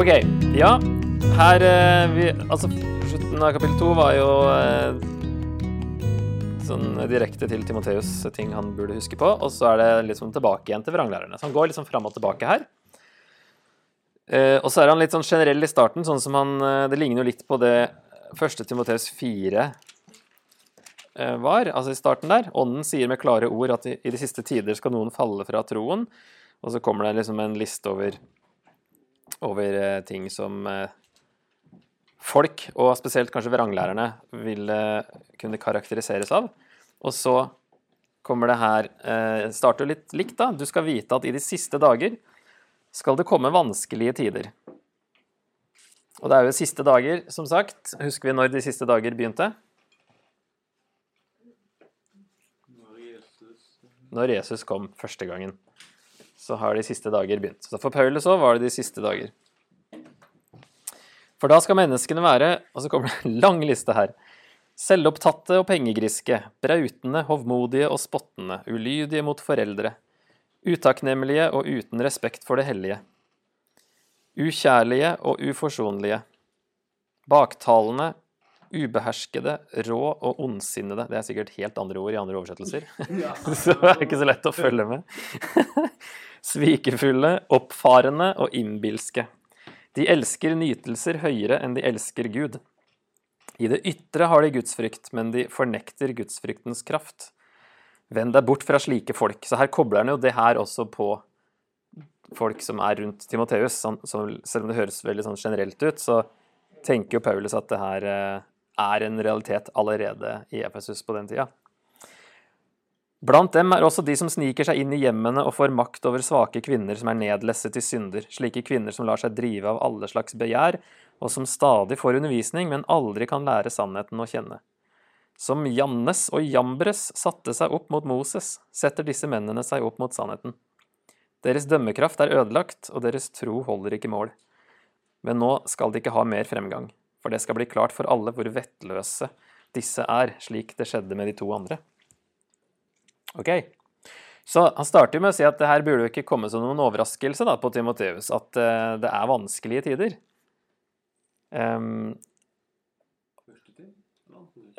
OK. Ja, her eh, vi, Altså, slutten av kapittel to var jo eh, sånn direkte til Timoteus ting han burde huske på. Og så er det liksom tilbake igjen til vranglærerne. Så han går liksom fram og tilbake her. Eh, og så er han litt sånn generell i starten, sånn som han eh, Det ligner jo litt på det første Timoteus 4 eh, var, altså i starten der. Ånden sier med klare ord at i, i de siste tider skal noen falle fra troen. Og så kommer det liksom en liste over, over eh, ting som eh, folk, og spesielt kanskje vranglærerne, vil eh, kunne karakteriseres av. Og så kommer det her eh, Starter litt likt, da. Du skal vite at i de siste dager skal det komme vanskelige tider. Og det er jo siste dager, som sagt. Husker vi når de siste dager begynte? Når Jesus kom første gangen. Så har de siste dager begynt. Så for Paulus òg var det de siste dager. For da skal menneskene være Og så kommer det en lang liste her. Selvopptatte og pengegriske, brautende, hovmodige og spottende, ulydige mot foreldre, utakknemlige og uten respekt for det hellige, ukjærlige og uforsonlige, baktalende, ubeherskede, rå og ondsinnede. Det er sikkert helt andre ord i andre oversettelser, så det er ikke så lett å følge med. Svikefulle, oppfarende og innbilske. De elsker nytelser høyere enn de elsker Gud. I det ytre har de gudsfrykt, men de fornekter gudsfryktens kraft. Vend deg bort fra slike folk. Så her kobler han jo det her også på folk som er rundt Timoteus. Selv om det høres veldig sånn generelt ut, så tenker jo Paulus at det her eh, er en realitet allerede i Efesus på den tida. Blant dem er også de som sniker seg inn i hjemmene og får makt over svake kvinner som er nedlesset i synder, slike kvinner som lar seg drive av alle slags begjær, og som stadig får undervisning, men aldri kan lære sannheten å kjenne. Som Jannes og Jambres satte seg opp mot Moses, setter disse mennene seg opp mot sannheten. Deres dømmekraft er ødelagt, og deres tro holder ikke mål. Men nå skal de ikke ha mer fremgang, for det skal bli klart for alle hvor vettløse disse er, slik det skjedde med de to andre. Ok, Så han starter med å si at det her burde jo ikke komme som noen overraskelse da, på Timoteus, at uh, det er vanskelige tider. Um,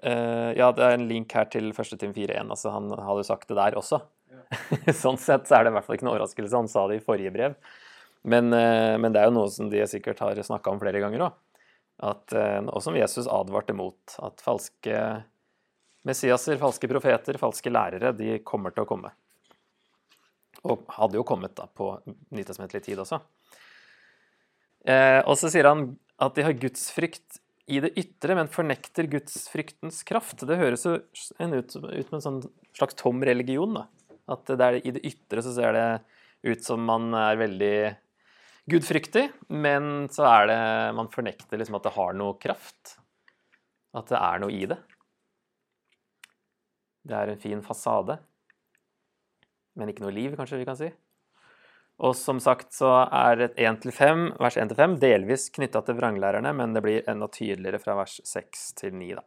uh, ja, det er en link her til 1. Tim 4.1. Altså, han hadde jo sagt det der også. Ja. sånn sett så er det i hvert fall ikke noen overraskelse. Han sa det i forrige brev. Men, uh, men det er jo noe som de sikkert har snakka om flere ganger òg. Og som Jesus advarte mot. At falske Messiaser, falske profeter, falske lærere, de kommer til å komme. Og hadde jo kommet da på nytestamentlig tid også. Eh, og så sier han at de har gudsfrykt i det ytre, men fornekter gudsfryktens kraft. Det høres jo ut, ut med en sånn slags tom religion. da. At det er, i det ytre så ser det ut som man er veldig gudfryktig, men så er det Man fornekter liksom at det har noe kraft. At det er noe i det. Det er en fin fasade, men ikke noe liv, kanskje vi kan si. Og som sagt så er 1-5, vers 1-5 delvis knytta til vranglærerne, men det blir enda tydeligere fra vers 6 til 9. Da.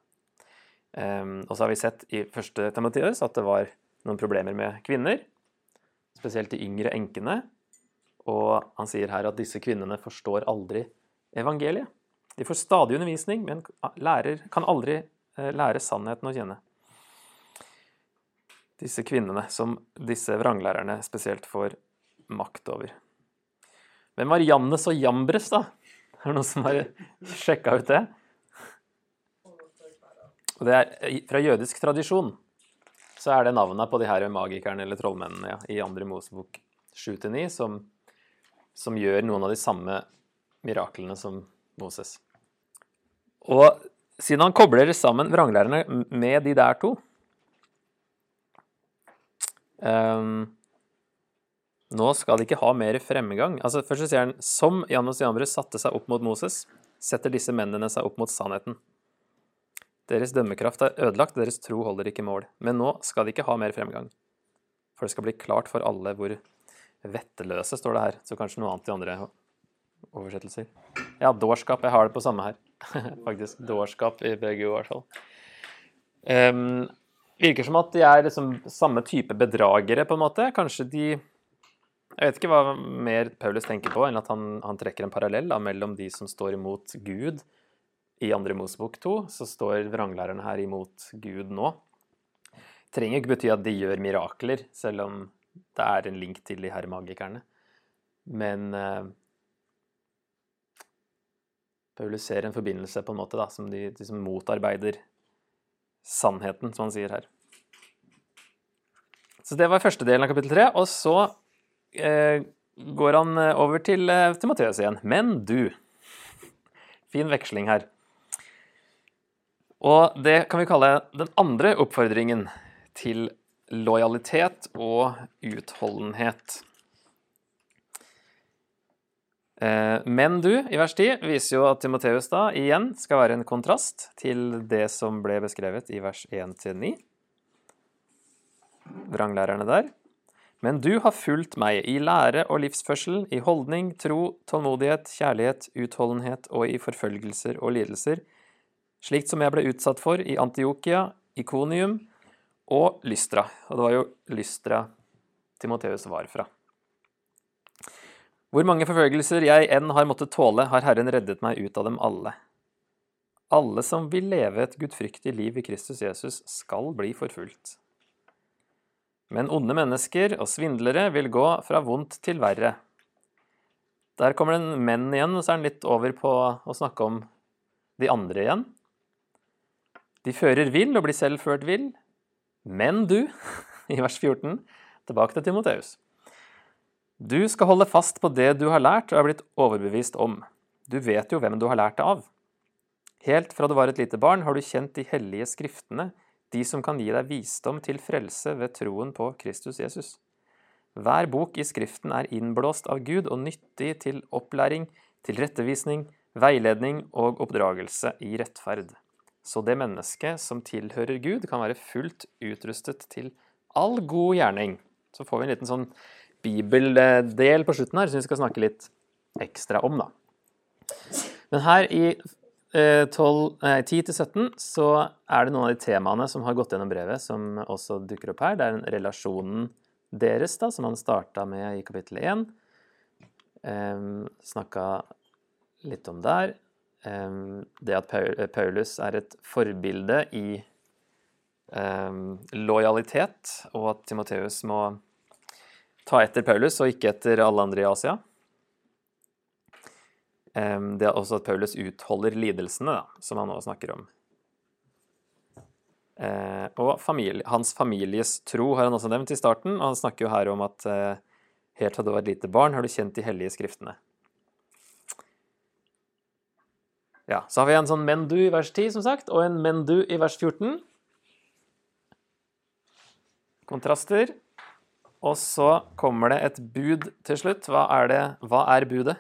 Um, og så har vi sett i første Timoteus at det var noen problemer med kvinner, spesielt de yngre enkene. Og han sier her at disse kvinnene forstår aldri evangeliet. De får stadig undervisning, men lærer, kan aldri eh, lære sannheten å kjenne disse kvinnene som disse vranglærerne spesielt får makt over. Hvem var Jannes og Jambres, da? Er det noen som har sjekka ut det? Og det er Fra jødisk tradisjon så er det navnet på de her magikerne eller trollmennene ja, i andre Mosebok 7-9 som, som gjør noen av de samme miraklene som Moses. Og siden han kobler sammen vranglærerne med de der to, Um, nå skal de ikke ha mer fremgang. Altså, først så sier han som Janus Jambrus satte seg opp mot Moses, setter disse mennene seg opp mot sannheten. Deres dømmekraft er ødelagt, deres tro holder ikke mål. Men nå skal de ikke ha mer fremgang. For det skal bli klart for alle hvor vetteløse, står det her. Så kanskje noe annet i andre oversettelser. Ja, dårskap. Jeg har det på samme her. Faktisk. Dårskap i BGU, i hvert fall. Um, virker som at de er liksom samme type bedragere, på en måte. Kanskje de Jeg vet ikke hva mer Paulus tenker på, enn at han, han trekker en parallell da, mellom de som står imot Gud i andre Mosebok 2, så står vranglærerne her imot Gud nå. Trenger ikke bety at de gjør mirakler, selv om det er en link til de her magikerne. Men eh, Paulus ser en forbindelse på en måte da, som de, de som motarbeider sannheten, som han sier her. Så det var første delen av kapittel tre. Og så eh, går han eh, over til eh, Timoteus igjen. Men du Fin veksling her. Og det kan vi kalle den andre oppfordringen til lojalitet og utholdenhet. Eh, men du, i vers 10, viser jo at Timoteus da igjen skal være en kontrast til det som ble beskrevet i vers 1-9. Vranglærerne der. Men du har fulgt meg i lære og livsførsel, i holdning, tro, tålmodighet, kjærlighet, utholdenhet og i forfølgelser og lidelser, slikt som jeg ble utsatt for i Antiokia, Ikonium og Lystra. Og det var jo Lystra Timoteus var fra. Hvor mange forfølgelser jeg enn har måttet tåle, har Herren reddet meg ut av dem alle. Alle som vil leve et gudfryktig liv i Kristus Jesus, skal bli forfulgt. Men onde mennesker og svindlere vil gå fra vondt til verre. Der kommer det en menn igjen, og så er han litt over på å snakke om de andre igjen. De fører vill og blir selv ført vill. Men du, i vers 14, tilbake til Timoteus. Du skal holde fast på det du har lært og er blitt overbevist om. Du vet jo hvem du har lært det av. Helt fra du var et lite barn, har du kjent de hellige skriftene, de som kan gi deg visdom til frelse ved troen på Kristus Jesus. Hver bok i Skriften er innblåst av Gud og nyttig til opplæring, tilrettevisning, veiledning og oppdragelse i rettferd. Så det mennesket som tilhører Gud, kan være fullt utrustet til all god gjerning. Så får vi en liten sånn bibeldel på slutten her som vi skal snakke litt ekstra om, da. Men her i 10-17 så er det noen av de temaene som har gått gjennom brevet, som også dukker opp her. Det er relasjonen deres, da, som han starta med i kapittel 1. Um, Snakka litt om der. Um, det at Paulus er et forbilde i um, lojalitet, og at Timoteus må ta etter Paulus og ikke etter alle andre i Asia. Det er også at Paulus utholder lidelsene, da, som han nå snakker om. Eh, og familie, hans families tro har han også nevnt i starten, og han snakker jo her om at eh, helt fra du var et lite barn, har du kjent de hellige skriftene. Ja, Så har vi en sånn 'men du' i vers 10, som sagt, og en 'men du' i vers 14. Kontraster. Og så kommer det et bud til slutt. Hva er, det, hva er budet?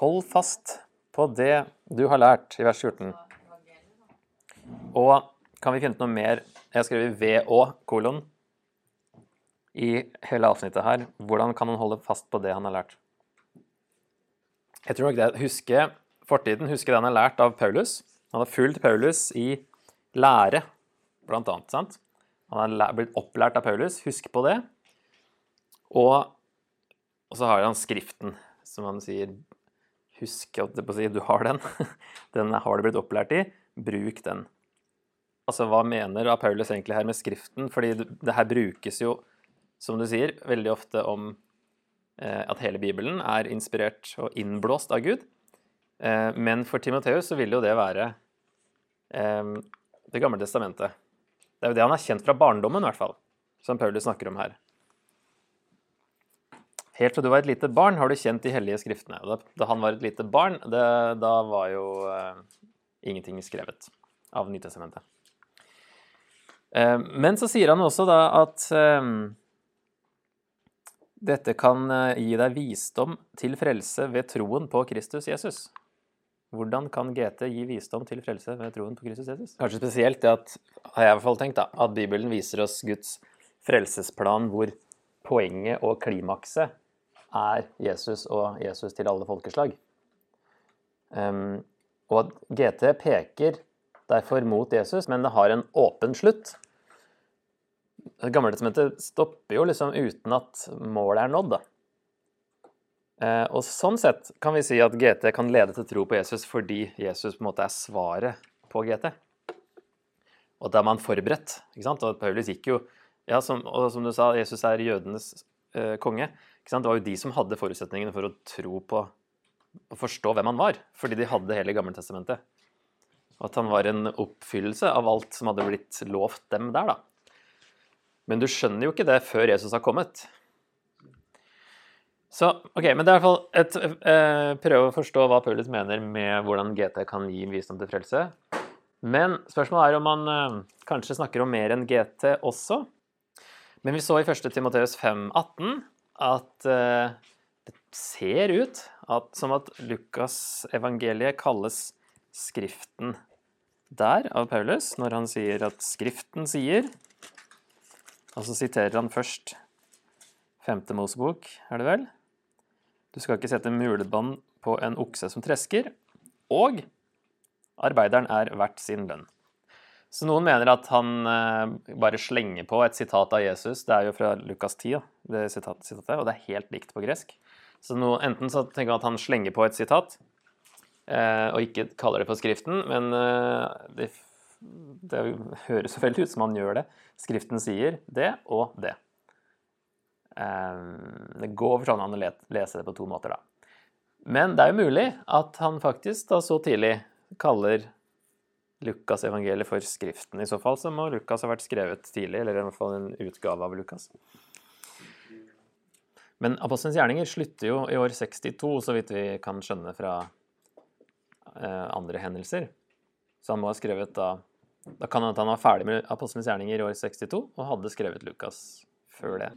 Hold fast på det du har lært, i vers 14. Og kan vi finne noe mer? Jeg har skrevet VÅ, kolon, i hele avsnittet her. Hvordan kan han holde fast på det han har lært? Jeg tror nok det huske fortiden, huske det han har lært av Paulus. Han har fulgt Paulus i lære, blant annet. sant? Han har blitt opplært av Paulus. Husk på det. Og, og så har han Skriften, som han sier Husk at du har den. Den har du blitt opplært i. Bruk den. Altså, hva mener Paulus egentlig her med Skriften? Fordi det her brukes jo, som du sier, veldig ofte om at hele Bibelen er inspirert og innblåst av Gud. Eh, men for Timoteus så vil jo det være eh, Det gamle testamentet. Det er jo det han har kjent fra barndommen, i hvert fall, som Paulus snakker om her. Helt fra du var et lite barn, har du kjent de hellige skriftene. Da, da han var et lite barn, det, da var jo uh, ingenting skrevet av Nytestamentet. Uh, men så sier han også da at uh, dette kan gi deg visdom til frelse ved troen på Kristus Jesus. Hvordan kan GT gi visdom til frelse ved troen på Kristus Jesus? Kanskje spesielt det at, har jeg i hvert fall tenkt da, at Bibelen viser oss Guds frelsesplan hvor poenget og klimakset er Jesus og Jesus til alle folkeslag. Um, og GT peker derfor mot Jesus, men det har en åpen slutt. Gammeltestamentet stopper jo liksom uten at målet er nådd, da. Eh, og sånn sett kan vi si at GT kan lede til tro på Jesus fordi Jesus på en måte er svaret på GT. Og da er man forberedt. ikke sant? Og Paulus gikk jo ja, som, Og som du sa, Jesus er jødenes eh, konge. ikke sant? Det var jo de som hadde forutsetningene for å tro på og forstå hvem han var, fordi de hadde hele Gammeltestamentet. Og at han var en oppfyllelse av alt som hadde blitt lovt dem der, da. Men du skjønner jo ikke det før Jesus har kommet. Så, ok, men det er i hvert fall et eh, Prøve å forstå hva Paulus mener med hvordan GT kan gi visdom til frelse. Men spørsmålet er om man eh, kanskje snakker om mer enn GT også. Men vi så i 1. Timoteus 5,18 at eh, det ser ut at, som at Lukas evangeliet kalles Skriften der av Paulus, når han sier at Skriften sier Og så siterer han først femte Mosebok, er det vel? Du skal ikke sette mulebånd på en okse som tresker. Og arbeideren er verdt sin lønn. Så noen mener at han eh, bare slenger på et sitat av Jesus. Det er jo fra Lukas 10, det sitatet, og det er helt likt på gresk. Så noe, enten så tenker han at han slenger på et sitat, eh, og ikke kaller det på Skriften, men eh, det, det høres så veldig ut som han gjør det. Skriften sier det og det. Eh, det går for sånn an å lese det på to måter, da. Men det er jo mulig at han faktisk da så tidlig kaller Lukas evangeliet for Skriften. I så fall så må Lukas ha vært skrevet tidlig, eller i hvert fall en utgave av Lukas. Men apostelens gjerninger slutter jo i år 62, så vidt vi kan skjønne fra eh, andre hendelser. Så han må ha skrevet da Da kan han var ferdig med apostlenes gjerninger i år 62 og hadde skrevet Lukas før det.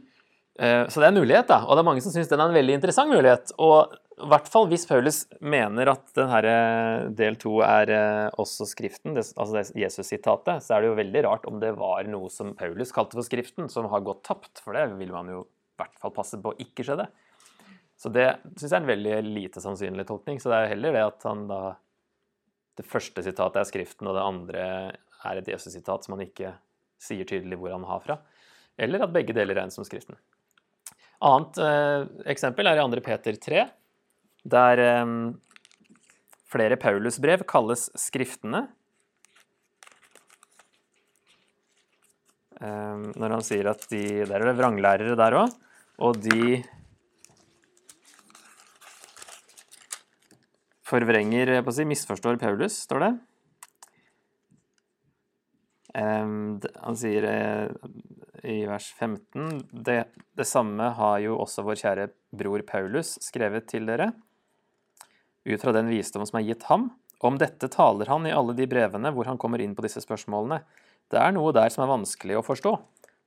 Eh, så det er en mulighet, da. Og det er mange som syns den er en veldig interessant mulighet. Og i hvert fall hvis Paulus mener at denne eh, del to er eh, også Skriften, altså det Jesus-sitatet, så er det jo veldig rart om det var noe som Paulus kalte for Skriften, som har gått tapt. For det vil man jo i hvert fall passe på ikke skjedde. Så det syns jeg er en veldig lite sannsynlig tolkning. Så det er jo heller det at han da Det første sitatet er Skriften, og det andre er et Jesus-sitat som han ikke sier tydelig hvor han har fra. Eller at begge deler regnes som Skriften. Annet eh, eksempel er i 2. Peter 3, der eh, flere Paulusbrev kalles Skriftene. Eh, når han sier at de Der er det vranglærere der òg. Og de forvrenger på å si, misforstår Paulus, står det. Han sier uh, i vers 15 det, det, samme har jo også vår kjære bror Paulus skrevet til dere, ut fra den visdom som er gitt ham. Om dette taler han i alle de brevene hvor han kommer inn på disse spørsmålene. Det er noe der som er vanskelig å forstå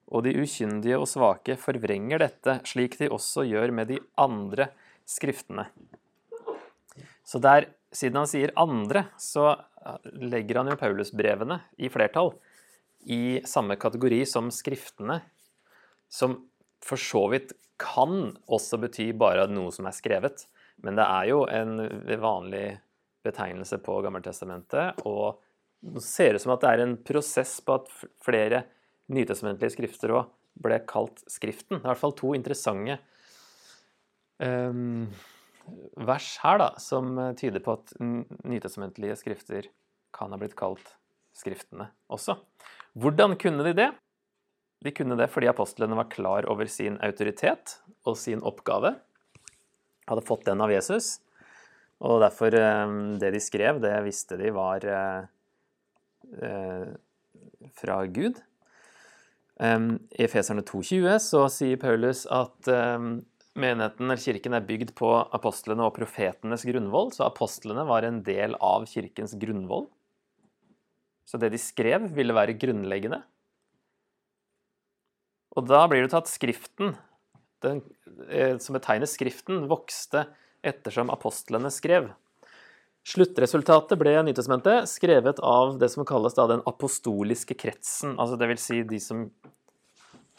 og de ukyndige og svake forvrenger dette, slik de også gjør med de andre skriftene. Så der, siden han sier 'andre', så legger han jo Paulusbrevene i flertall i samme kategori som skriftene, som for så vidt kan også bety bare noe som er skrevet. Men det er jo en vanlig betegnelse på Gammeltestamentet, og det ser ut som at det er en prosess på at flere nytestamentlige skrifter òg ble kalt Skriften. Det er i hvert fall to interessante um, vers her da, som tyder på at nytestamentlige skrifter kan ha blitt kalt Skriftene også. Hvordan kunne de det? De kunne det fordi apostlene var klar over sin autoritet og sin oppgave. Hadde fått den av Jesus. Og derfor, det de skrev, det visste de var eh, eh, fra Gud. I Efeserne 2,20 så sier Paulus at menigheten eller kirken er bygd på apostlene og profetenes grunnvoll, så apostlene var en del av kirkens grunnvoll. Så det de skrev, ville være grunnleggende. Og da blir det at Skriften, den, eh, som betegner Skriften, vokste ettersom apostlene skrev. Sluttresultatet ble Nytestamentet skrevet av det som kalles den apostoliske kretsen. altså Dvs. Si de som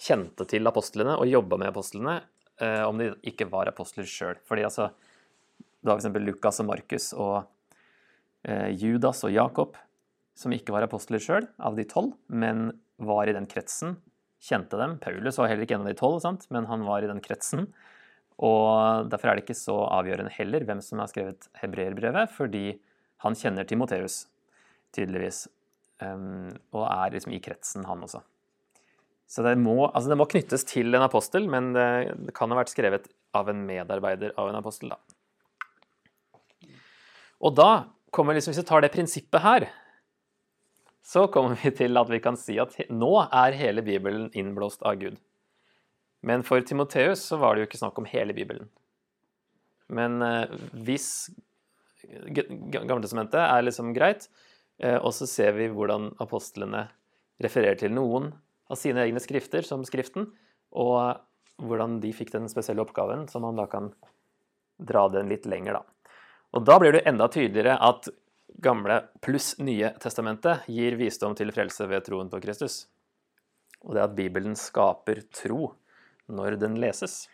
kjente til apostlene og jobba med apostlene, eh, om de ikke var apostler sjøl. Fordi altså, det var f.eks. Lukas og Markus og eh, Judas og Jakob, som ikke var apostler sjøl, av de tolv, men var i den kretsen kjente dem. Paulus var heller ikke en av de tolv, men han var i den kretsen. Og derfor er det ikke så avgjørende heller hvem som har skrevet hebreerbrevet, fordi han kjenner Timoteus, tydeligvis, um, og er liksom i kretsen, han også. Så det må, altså det må knyttes til en apostel, men det kan ha vært skrevet av en medarbeider av en apostel, da. Og da kommer liksom, hvis vi tar det prinsippet her, så kommer vi til at vi kan si at nå er hele Bibelen innblåst av Gud. Men for Timoteus så var det jo ikke snakk om hele Bibelen. Men eh, hvis Gamletestamentet er liksom greit, eh, og så ser vi hvordan apostlene refererer til noen av sine egne skrifter som Skriften, og hvordan de fikk den spesielle oppgaven, så man da kan dra den litt lenger, da. Og da blir det enda tydeligere at Gamle pluss Nye testamentet gir visdom til frelse ved troen på Kristus. Og det at Bibelen skaper tro når den leses,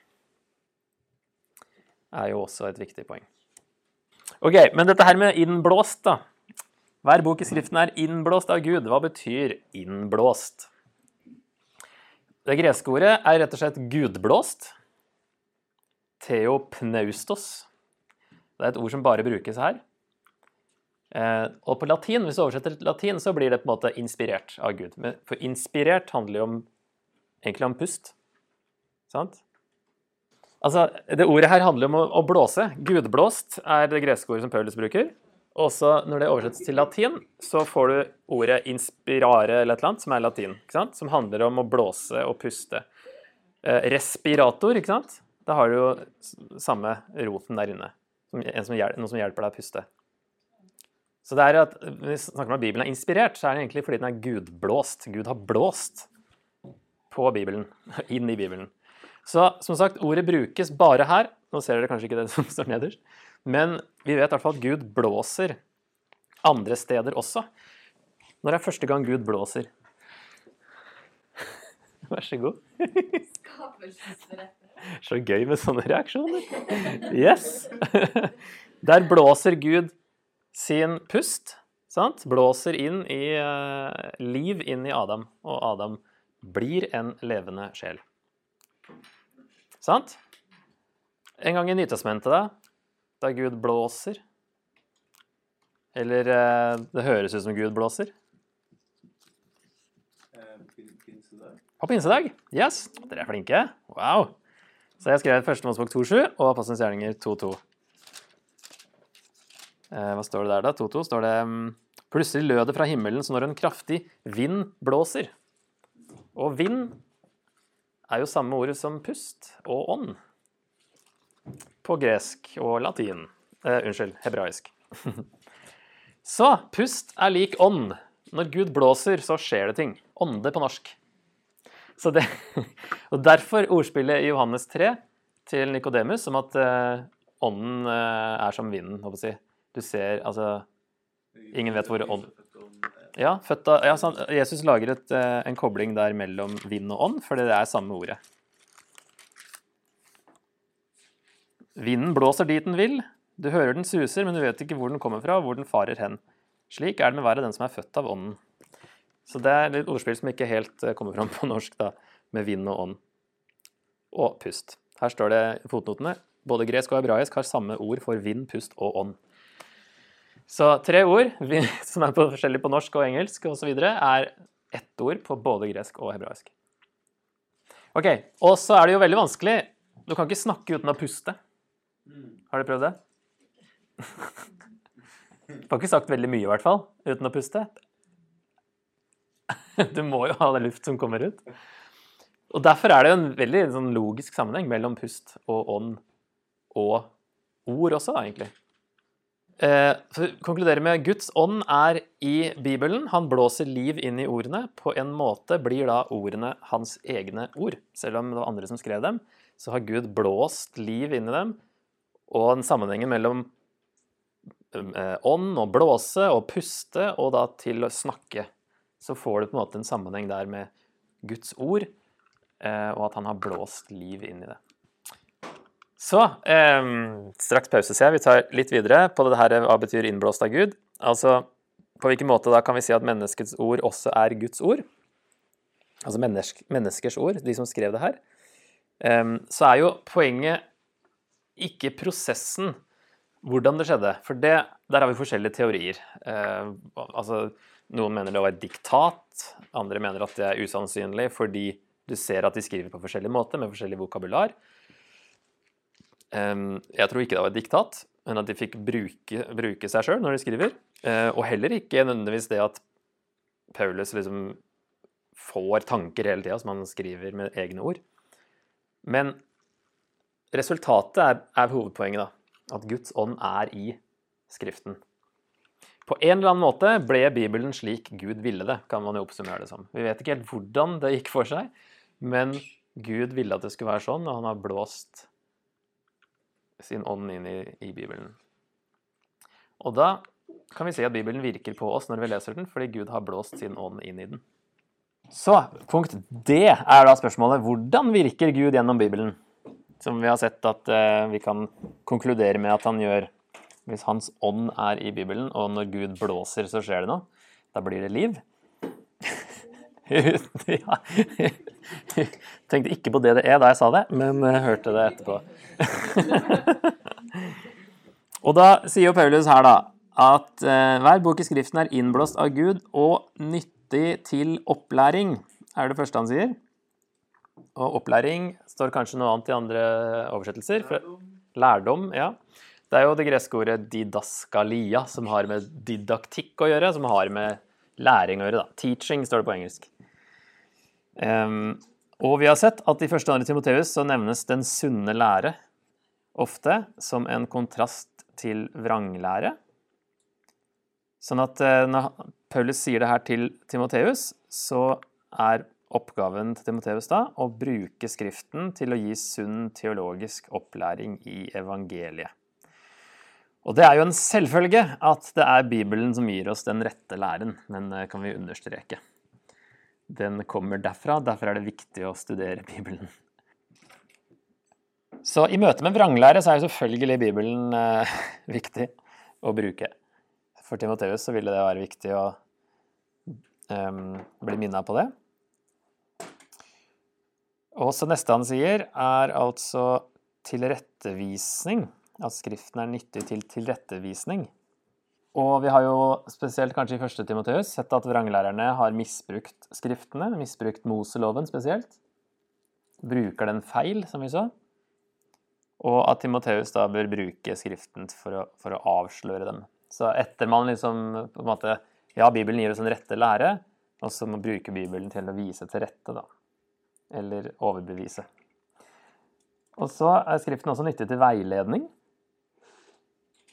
er jo også et viktig poeng. Ok, Men dette her med innblåst, da. Hver bok i Skriften er innblåst av Gud. Hva betyr innblåst? Det greske ordet er rett og slett gudblåst. Theopneustos. Det er et ord som bare brukes her. Eh, og på latin, hvis du oversetter til latin, så blir det på en måte inspirert av Gud. For inspirert handler jo om, egentlig om pust. Sant? Altså, Det ordet her handler om å, blåse. Gudblåst er det greske ordet som Paulus bruker. Også når det oversettes til latin, så får du ordet 'inspirare' eller et eller annet, som er latin. ikke sant? Som handler om å blåse og puste. Eh, respirator, ikke sant? Da har du jo samme roten der inne. Som, som noe som hjelper deg å puste. Så det er at, Når vi snakker om at Bibelen er inspirert, så er det egentlig fordi den er gudblåst. Gud har blåst på Bibelen, inn i Bibelen. Så som sagt, ordet brukes bare her. Nå ser dere kanskje ikke det som står nederst. Men vi vet i hvert fall at Gud blåser andre steder også. Når det er første gang Gud blåser? Vær så god. Så gøy med sånne reaksjoner. Yes! Der blåser Gud sin pust. Sant? Blåser inn i eh, liv inn i Adam, og Adam blir en levende sjel. Sant? En gang i Nytestamentet, da, da Gud blåser Eller eh, det høres ut som Gud blåser. På pinsedag. Yes, dere er flinke. Wow. Så jeg skrev Første Mosebok 2.7 og Apostelens gjerninger 2.2. Eh, hva står det der, da? Toto står det mm, Plutselig lød det fra himmelen som når en kraftig vind blåser. Og vind er jo samme ordet som pust og ånd. På gresk og latin. Eh, unnskyld, hebraisk. så pust er lik ånd. Når Gud blåser, så skjer det ting. Ånde på norsk. Så det, og Derfor ordspillet i Johannes 3 til Nikodemus om at eh, ånden eh, er som vinden. håper jeg. Du ser Altså Ingen vet hvor ånd Ja, født av, ja Jesus lager et, eh, en kobling der mellom vind og ånd, fordi det er samme ordet. Vinden blåser dit den vil. Du hører den suser, men du vet ikke hvor den kommer fra, og hvor den farer hen. Slik er det med hver av den som er født av ånden. Så det er et ordspill som ikke helt eh, kommer fram på norsk, da, med vind og ånd. Og pust. Her står det i fotnotene. Både gresk og hebraisk har samme ord for vind, pust og ånd. Så tre ord som er på forskjellig på norsk og engelsk osv., er ett ord på både gresk og hebraisk. Ok, Og så er det jo veldig vanskelig Du kan ikke snakke uten å puste. Har du prøvd det? Du får ikke sagt veldig mye, i hvert fall, uten å puste. Du må jo ha det luft som kommer ut. Og Derfor er det en veldig sånn logisk sammenheng mellom pust og ånd og ord også, egentlig. Eh, for å konkludere med Guds ånd er i Bibelen. Han blåser liv inn i ordene. På en måte blir da ordene hans egne ord. Selv om det var andre som skrev dem, så har Gud blåst liv inn i dem. Og en sammenheng mellom eh, ånd og blåse og puste og da til å snakke. Så får du på en måte en sammenheng der med Guds ord, eh, og at han har blåst liv inn i det. Så eh, straks pause, ser jeg. Vi tar litt videre på det her hva betyr innblåst av Gud. Altså på hvilken måte da kan vi si at menneskets ord også er Guds ord? altså mennesk, menneskers ord, de som skrev det her, um, så er jo poenget ikke prosessen, hvordan det skjedde. For det, der har vi forskjellige teorier. Uh, altså, noen mener det var et diktat, andre mener at det er usannsynlig fordi du ser at de skriver på forskjellig måte, med forskjellig vokabular. Jeg tror ikke det var et diktat, men at de fikk bruke, bruke seg sjøl når de skriver. Uh, og heller ikke nødvendigvis det at Paulus liksom får tanker hele tida som han skriver med egne ord. Men resultatet er, er hovedpoenget, da. At Guds ånd er i Skriften. På en eller annen måte ble Bibelen slik Gud ville det, kan man jo oppsummere det som. Vi vet ikke helt hvordan det gikk for seg, men Gud ville at det skulle være sånn, og han har blåst sin ånd inn i, i Bibelen. Og da kan vi si at Bibelen virker på oss når vi leser den, fordi Gud har blåst sin ånd inn i den. Så punkt D er da spørsmålet hvordan virker Gud gjennom Bibelen? Som vi har sett at eh, vi kan konkludere med at han gjør hvis Hans ånd er i Bibelen, og når Gud blåser, så skjer det noe. Da blir det liv. ja. Tenkte ikke på det det er da jeg sa det, men jeg hørte det etterpå. og da sier jo Paulus her, da, at uh, hver bok i Skriften er innblåst av Gud og nyttig til opplæring, er det første han sier. Og opplæring står kanskje noe annet i andre oversettelser. Lærdom, ja. Det er jo det greske ordet didaskalia, som har med didaktikk å gjøre, som har med læring å gjøre. da. Teaching står det på engelsk. Um, og vi har sett at i første og andre Timoteus så nevnes den sunne lære ofte som en kontrast til vranglære. Sånn at uh, når Paulus sier det her til Timoteus, så er oppgaven til Timoteus da å bruke Skriften til å gi sunn teologisk opplæring i evangeliet. Og det er jo en selvfølge at det er Bibelen som gir oss den rette læren, men kan vi understreke. Den kommer derfra, derfor er det viktig å studere Bibelen. Så i møte med vranglære så er selvfølgelig Bibelen eh, viktig å bruke. For Timoteus så ville det være viktig å um, bli minna på det. Og så neste han sier, er altså tilrettevisning at Skriften er nyttig til tilrettevisning. Og vi har jo spesielt kanskje i første Timoteus sett at vranglærerne har misbrukt Skriftene, misbrukt Moseloven spesielt. Bruker den feil, som vi så. Og at Timoteus da bør bruke Skriften for å, for å avsløre dem. Så etter man liksom på en måte Ja, Bibelen gir oss en rette lære, og så må bruke Bibelen til å vise til rette, da. Eller overbevise. Og så er Skriften også nyttig til veiledning.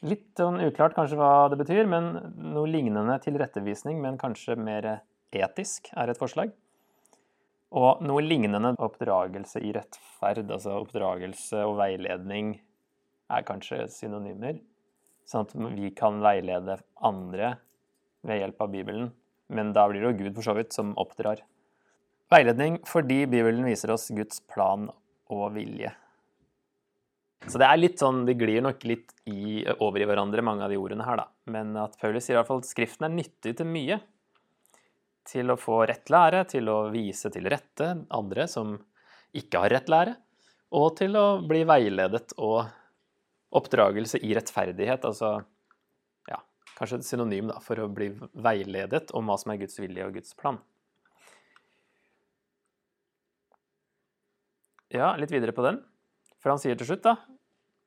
Litt sånn uklart kanskje hva det betyr, men noe lignende tilrettevisning, men kanskje mer etisk, er et forslag. Og noe lignende oppdragelse i rettferd, altså oppdragelse og veiledning, er kanskje synonymer. Sånn at vi kan veilede andre ved hjelp av Bibelen. Men da blir det jo Gud for så vidt som oppdrar. Veiledning fordi Bibelen viser oss Guds plan og vilje. Så det er litt sånn, de glir nok litt i, over i hverandre, mange av de ordene her, da. Men at Paulus sier i hvert fall at Skriften er nyttig til mye. Til å få rett lære, til å vise til rette andre som ikke har rett lære, og til å bli veiledet og oppdragelse i rettferdighet. Altså ja, kanskje et synonym da, for å bli veiledet om hva som er Guds vilje og Guds plan. Ja, litt videre på den. For han sier til slutt, da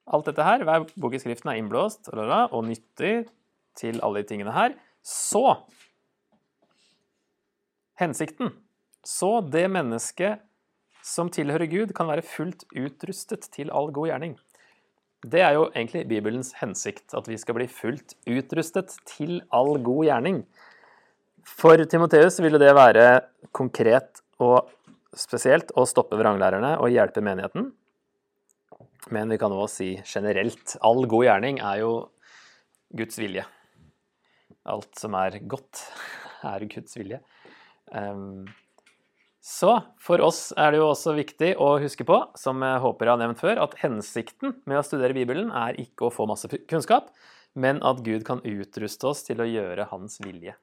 Alt dette her, hver bok i Skriften er innblåst og nyttig til alle de tingene her. Så Hensikten. Så det mennesket som tilhører Gud, kan være fullt utrustet til all god gjerning. Det er jo egentlig Bibelens hensikt, at vi skal bli fullt utrustet til all god gjerning. For Timoteus ville det være konkret og spesielt å stoppe vranglærerne og hjelpe menigheten. Men vi kan òg si generelt all god gjerning er jo Guds vilje. Alt som er godt, er Guds vilje. Um, så for oss er det jo også viktig å huske på, som jeg håper jeg har nevnt før, at hensikten med å studere Bibelen er ikke å få masse kunnskap, men at Gud kan utruste oss til å gjøre Hans vilje.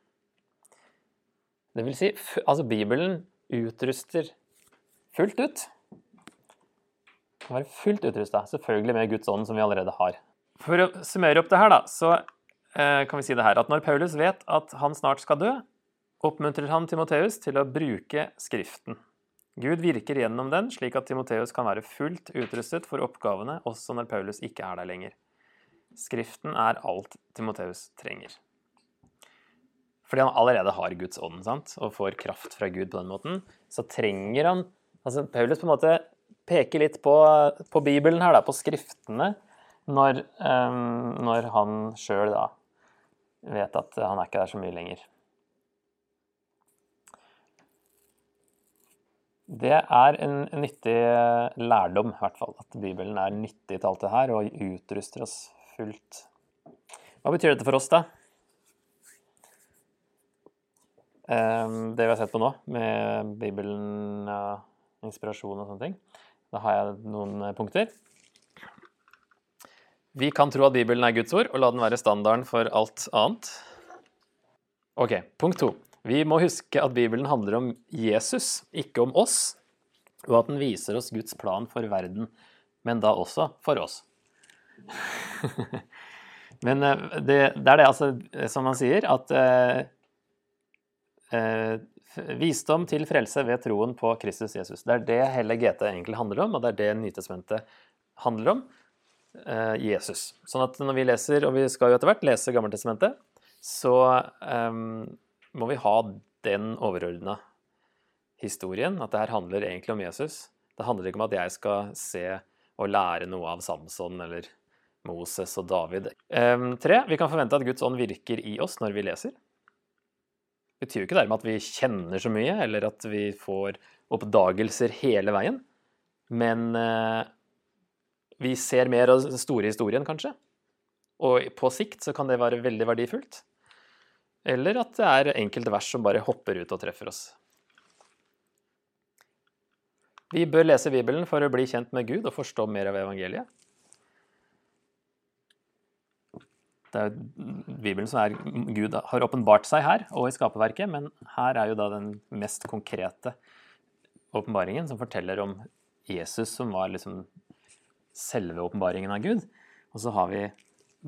Det vil si, altså Bibelen utruster fullt ut. Kan være fullt utrusta, selvfølgelig med Guds ånd, som vi allerede har. For å summere opp det her, da, så eh, kan vi si det her at når Paulus vet at han snart skal dø, oppmuntrer han Timoteus til å bruke Skriften. Gud virker gjennom den, slik at Timoteus kan være fullt utrustet for oppgavene også når Paulus ikke er der lenger. Skriften er alt Timoteus trenger. Fordi han allerede har Guds ånd sant? og får kraft fra Gud på den måten, så trenger han altså Paulus på en måte peker litt på, på Bibelen her, da, på Skriftene, når, um, når han sjøl da vet at han er ikke der så mye lenger. Det er en nyttig lærdom, i hvert fall. At Bibelen er nyttig til alt det her og utruster oss fullt. Hva betyr dette for oss, da? Ehm, det vi har sett på nå, med Bibelen, inspirasjon og sånne ting. Da har jeg noen punkter. Vi kan tro at Bibelen er Guds ord, og la den være standarden for alt annet. Ok, punkt to. Vi må huske at Bibelen handler om Jesus, ikke om oss, og at den viser oss Guds plan for verden, men da også for oss. men eh, det, det, er det altså, som man sier, at eh, eh, visdom til frelse ved troen på Kristus Jesus. Det er det hele GT egentlig handler om, og det er det Nytestamentet handler om. Eh, Jesus. Sånn at når vi leser, og vi skal jo etter hvert lese Gammeltestamentet, så eh, må vi ha den overordna historien. At det her handler egentlig om Jesus. Det handler ikke om at jeg skal se og lære noe av Samson eller Moses og David. Eh, tre, vi kan forvente at Guds ånd virker i oss når vi leser. Betyr jo ikke dermed at vi kjenner så mye, eller at vi får oppdagelser hele veien. Men eh, vi ser mer av den store historien, kanskje. Og på sikt så kan det være veldig verdifullt. Eller at det er enkelte vers som bare hopper ut og treffer oss. Vi bør lese Bibelen for å bli kjent med Gud og forstå mer av evangeliet. Det er Bibelen som er Gud har åpenbart seg her og i skaperverket, men her er jo da den mest konkrete åpenbaringen som forteller om Jesus, som var liksom selve åpenbaringen av Gud. Og så har vi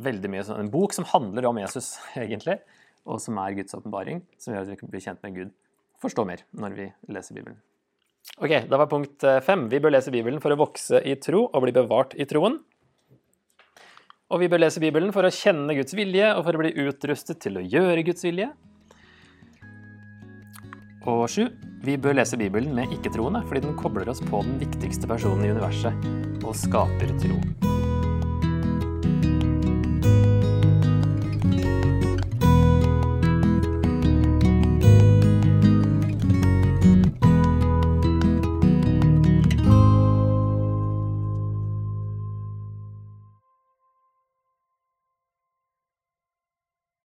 veldig mye sånn, en bok som handler om Jesus, egentlig, og som er Guds åpenbaring, som gjør at vi blir kjent med Gud. Forstå mer når vi leser Bibelen. Ok, Da var punkt eh, fem. Vi bør lese Bibelen for å vokse i tro og bli bevart i troen. Og vi bør lese Bibelen for å kjenne Guds vilje og for å bli utrustet til å gjøre Guds vilje. Og sju, vi bør lese Bibelen med ikke-troende fordi den kobler oss på den viktigste personen i universet og skaper tro.